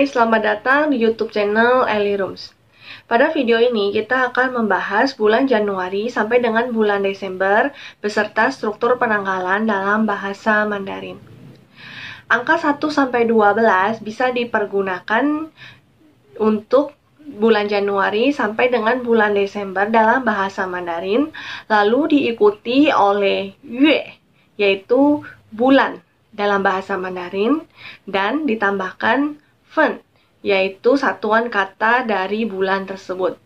Hai, selamat datang di YouTube channel Ellie Rooms. Pada video ini kita akan membahas bulan Januari sampai dengan bulan Desember beserta struktur penanggalan dalam bahasa Mandarin. Angka 1 sampai 12 bisa dipergunakan untuk bulan Januari sampai dengan bulan Desember dalam bahasa Mandarin, lalu diikuti oleh yue, yaitu bulan dalam bahasa Mandarin, dan ditambahkan Fen, yaitu satuan kata dari bulan tersebut.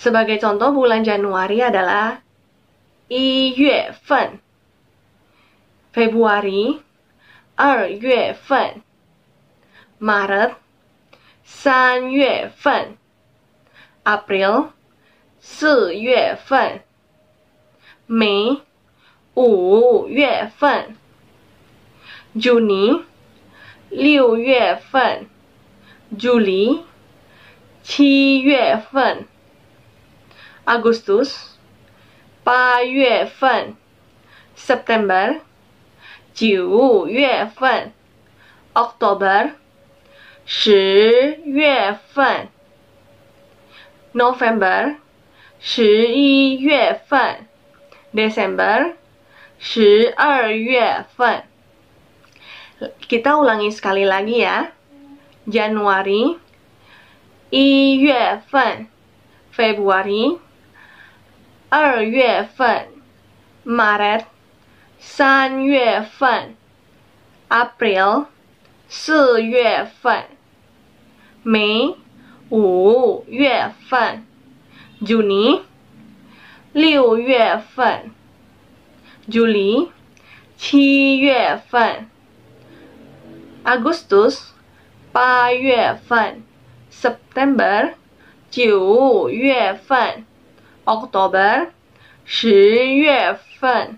Sebagai contoh, bulan Januari adalah Yi Yue Fen, Februari Er Yue Fen, Maret San Yue Fen, April Si Yue Fen, Mei Wu Yue Fen, Juni 六月份，Juli 七月份 augustus 八月份，September 九月份，October 十月份，November 十一月份，December 十二月份 Kita ulangi sekali lagi ya. Januari, i yue fen, Februari, er yue fen, Maret, san yue fen, April, si yue fen, Mei, wu yue fen, Juni, liu yue fen, Juli, qi yue fen. Agustus 八月份 September 九月份 October 十月份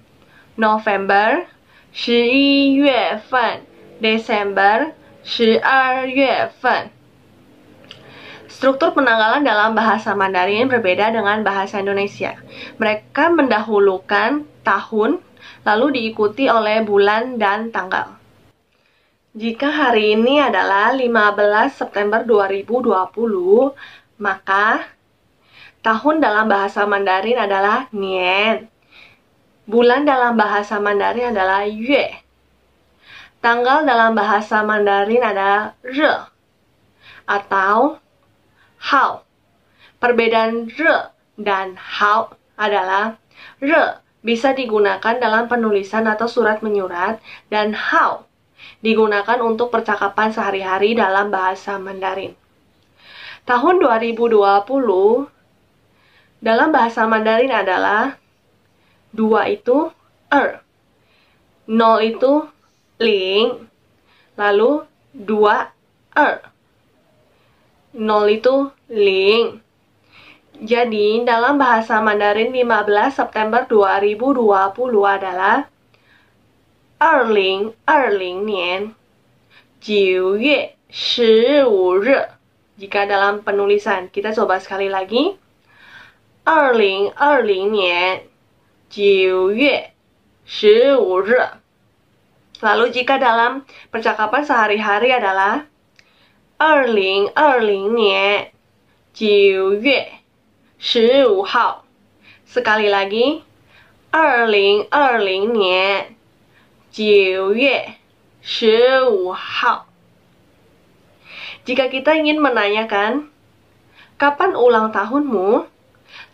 November 十一月份 December 十二月份 Struktur penanggalan dalam bahasa Mandarin berbeda dengan bahasa Indonesia. Mereka mendahulukan tahun, lalu diikuti oleh bulan dan tanggal. Jika hari ini adalah 15 September 2020, maka tahun dalam bahasa Mandarin adalah Nian. Bulan dalam bahasa Mandarin adalah Yue. Tanggal dalam bahasa Mandarin adalah Re atau how. Perbedaan re dan how adalah re bisa digunakan dalam penulisan atau surat menyurat dan how digunakan untuk percakapan sehari-hari dalam bahasa Mandarin. Tahun 2020 dalam bahasa Mandarin adalah dua itu er, nol itu ling, lalu dua er. Nol itu ling. Jadi, dalam bahasa Mandarin 15 September 2020 adalah Erling Erling nian Jika dalam penulisan kita coba sekali lagi Erling Erling nian Lalu jika dalam percakapan sehari-hari adalah 二零二零年九月十五号。Sekali lagi, 二零二零年 九月十五号。Jika kita ingin menanyakan kapan ulang tahunmu,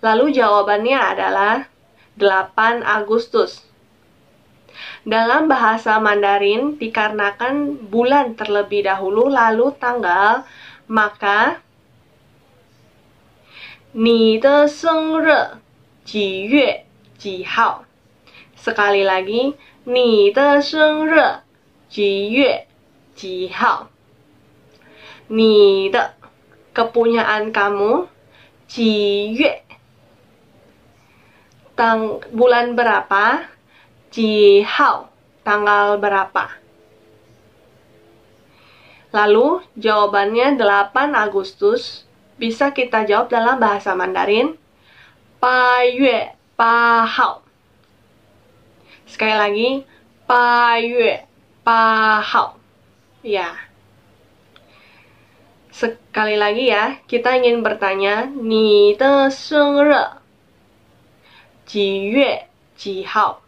lalu jawabannya adalah 8 Agustus. Dalam bahasa Mandarin, dikarenakan bulan terlebih dahulu lalu tanggal, maka ni de seng re ji yue ji hao. Sekali lagi, ni de seng re ji yue ji hao. Ni de kepunyaan kamu ji yue tang bulan berapa Jihao, tanggal berapa? Lalu jawabannya 8 Agustus bisa kita jawab dalam bahasa Mandarin Pa Yue Pa Hao. Sekali lagi, pa yue, pa hao. Ya. Sekali lagi ya, kita ingin bertanya, ni de sheng re, ji yue, ji hao.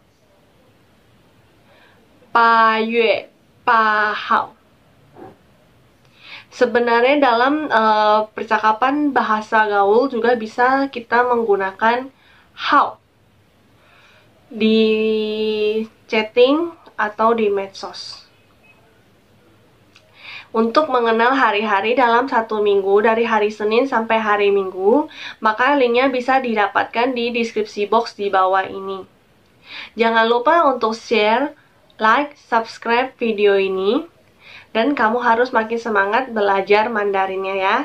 Pa yue, pa hao. Sebenarnya dalam uh, percakapan bahasa gaul juga bisa kita menggunakan how di chatting atau di medsos. Untuk mengenal hari-hari dalam satu minggu dari hari Senin sampai hari Minggu, maka linknya bisa didapatkan di deskripsi box di bawah ini. Jangan lupa untuk share, like, subscribe video ini, dan kamu harus makin semangat belajar Mandarinnya ya.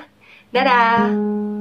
Dadah!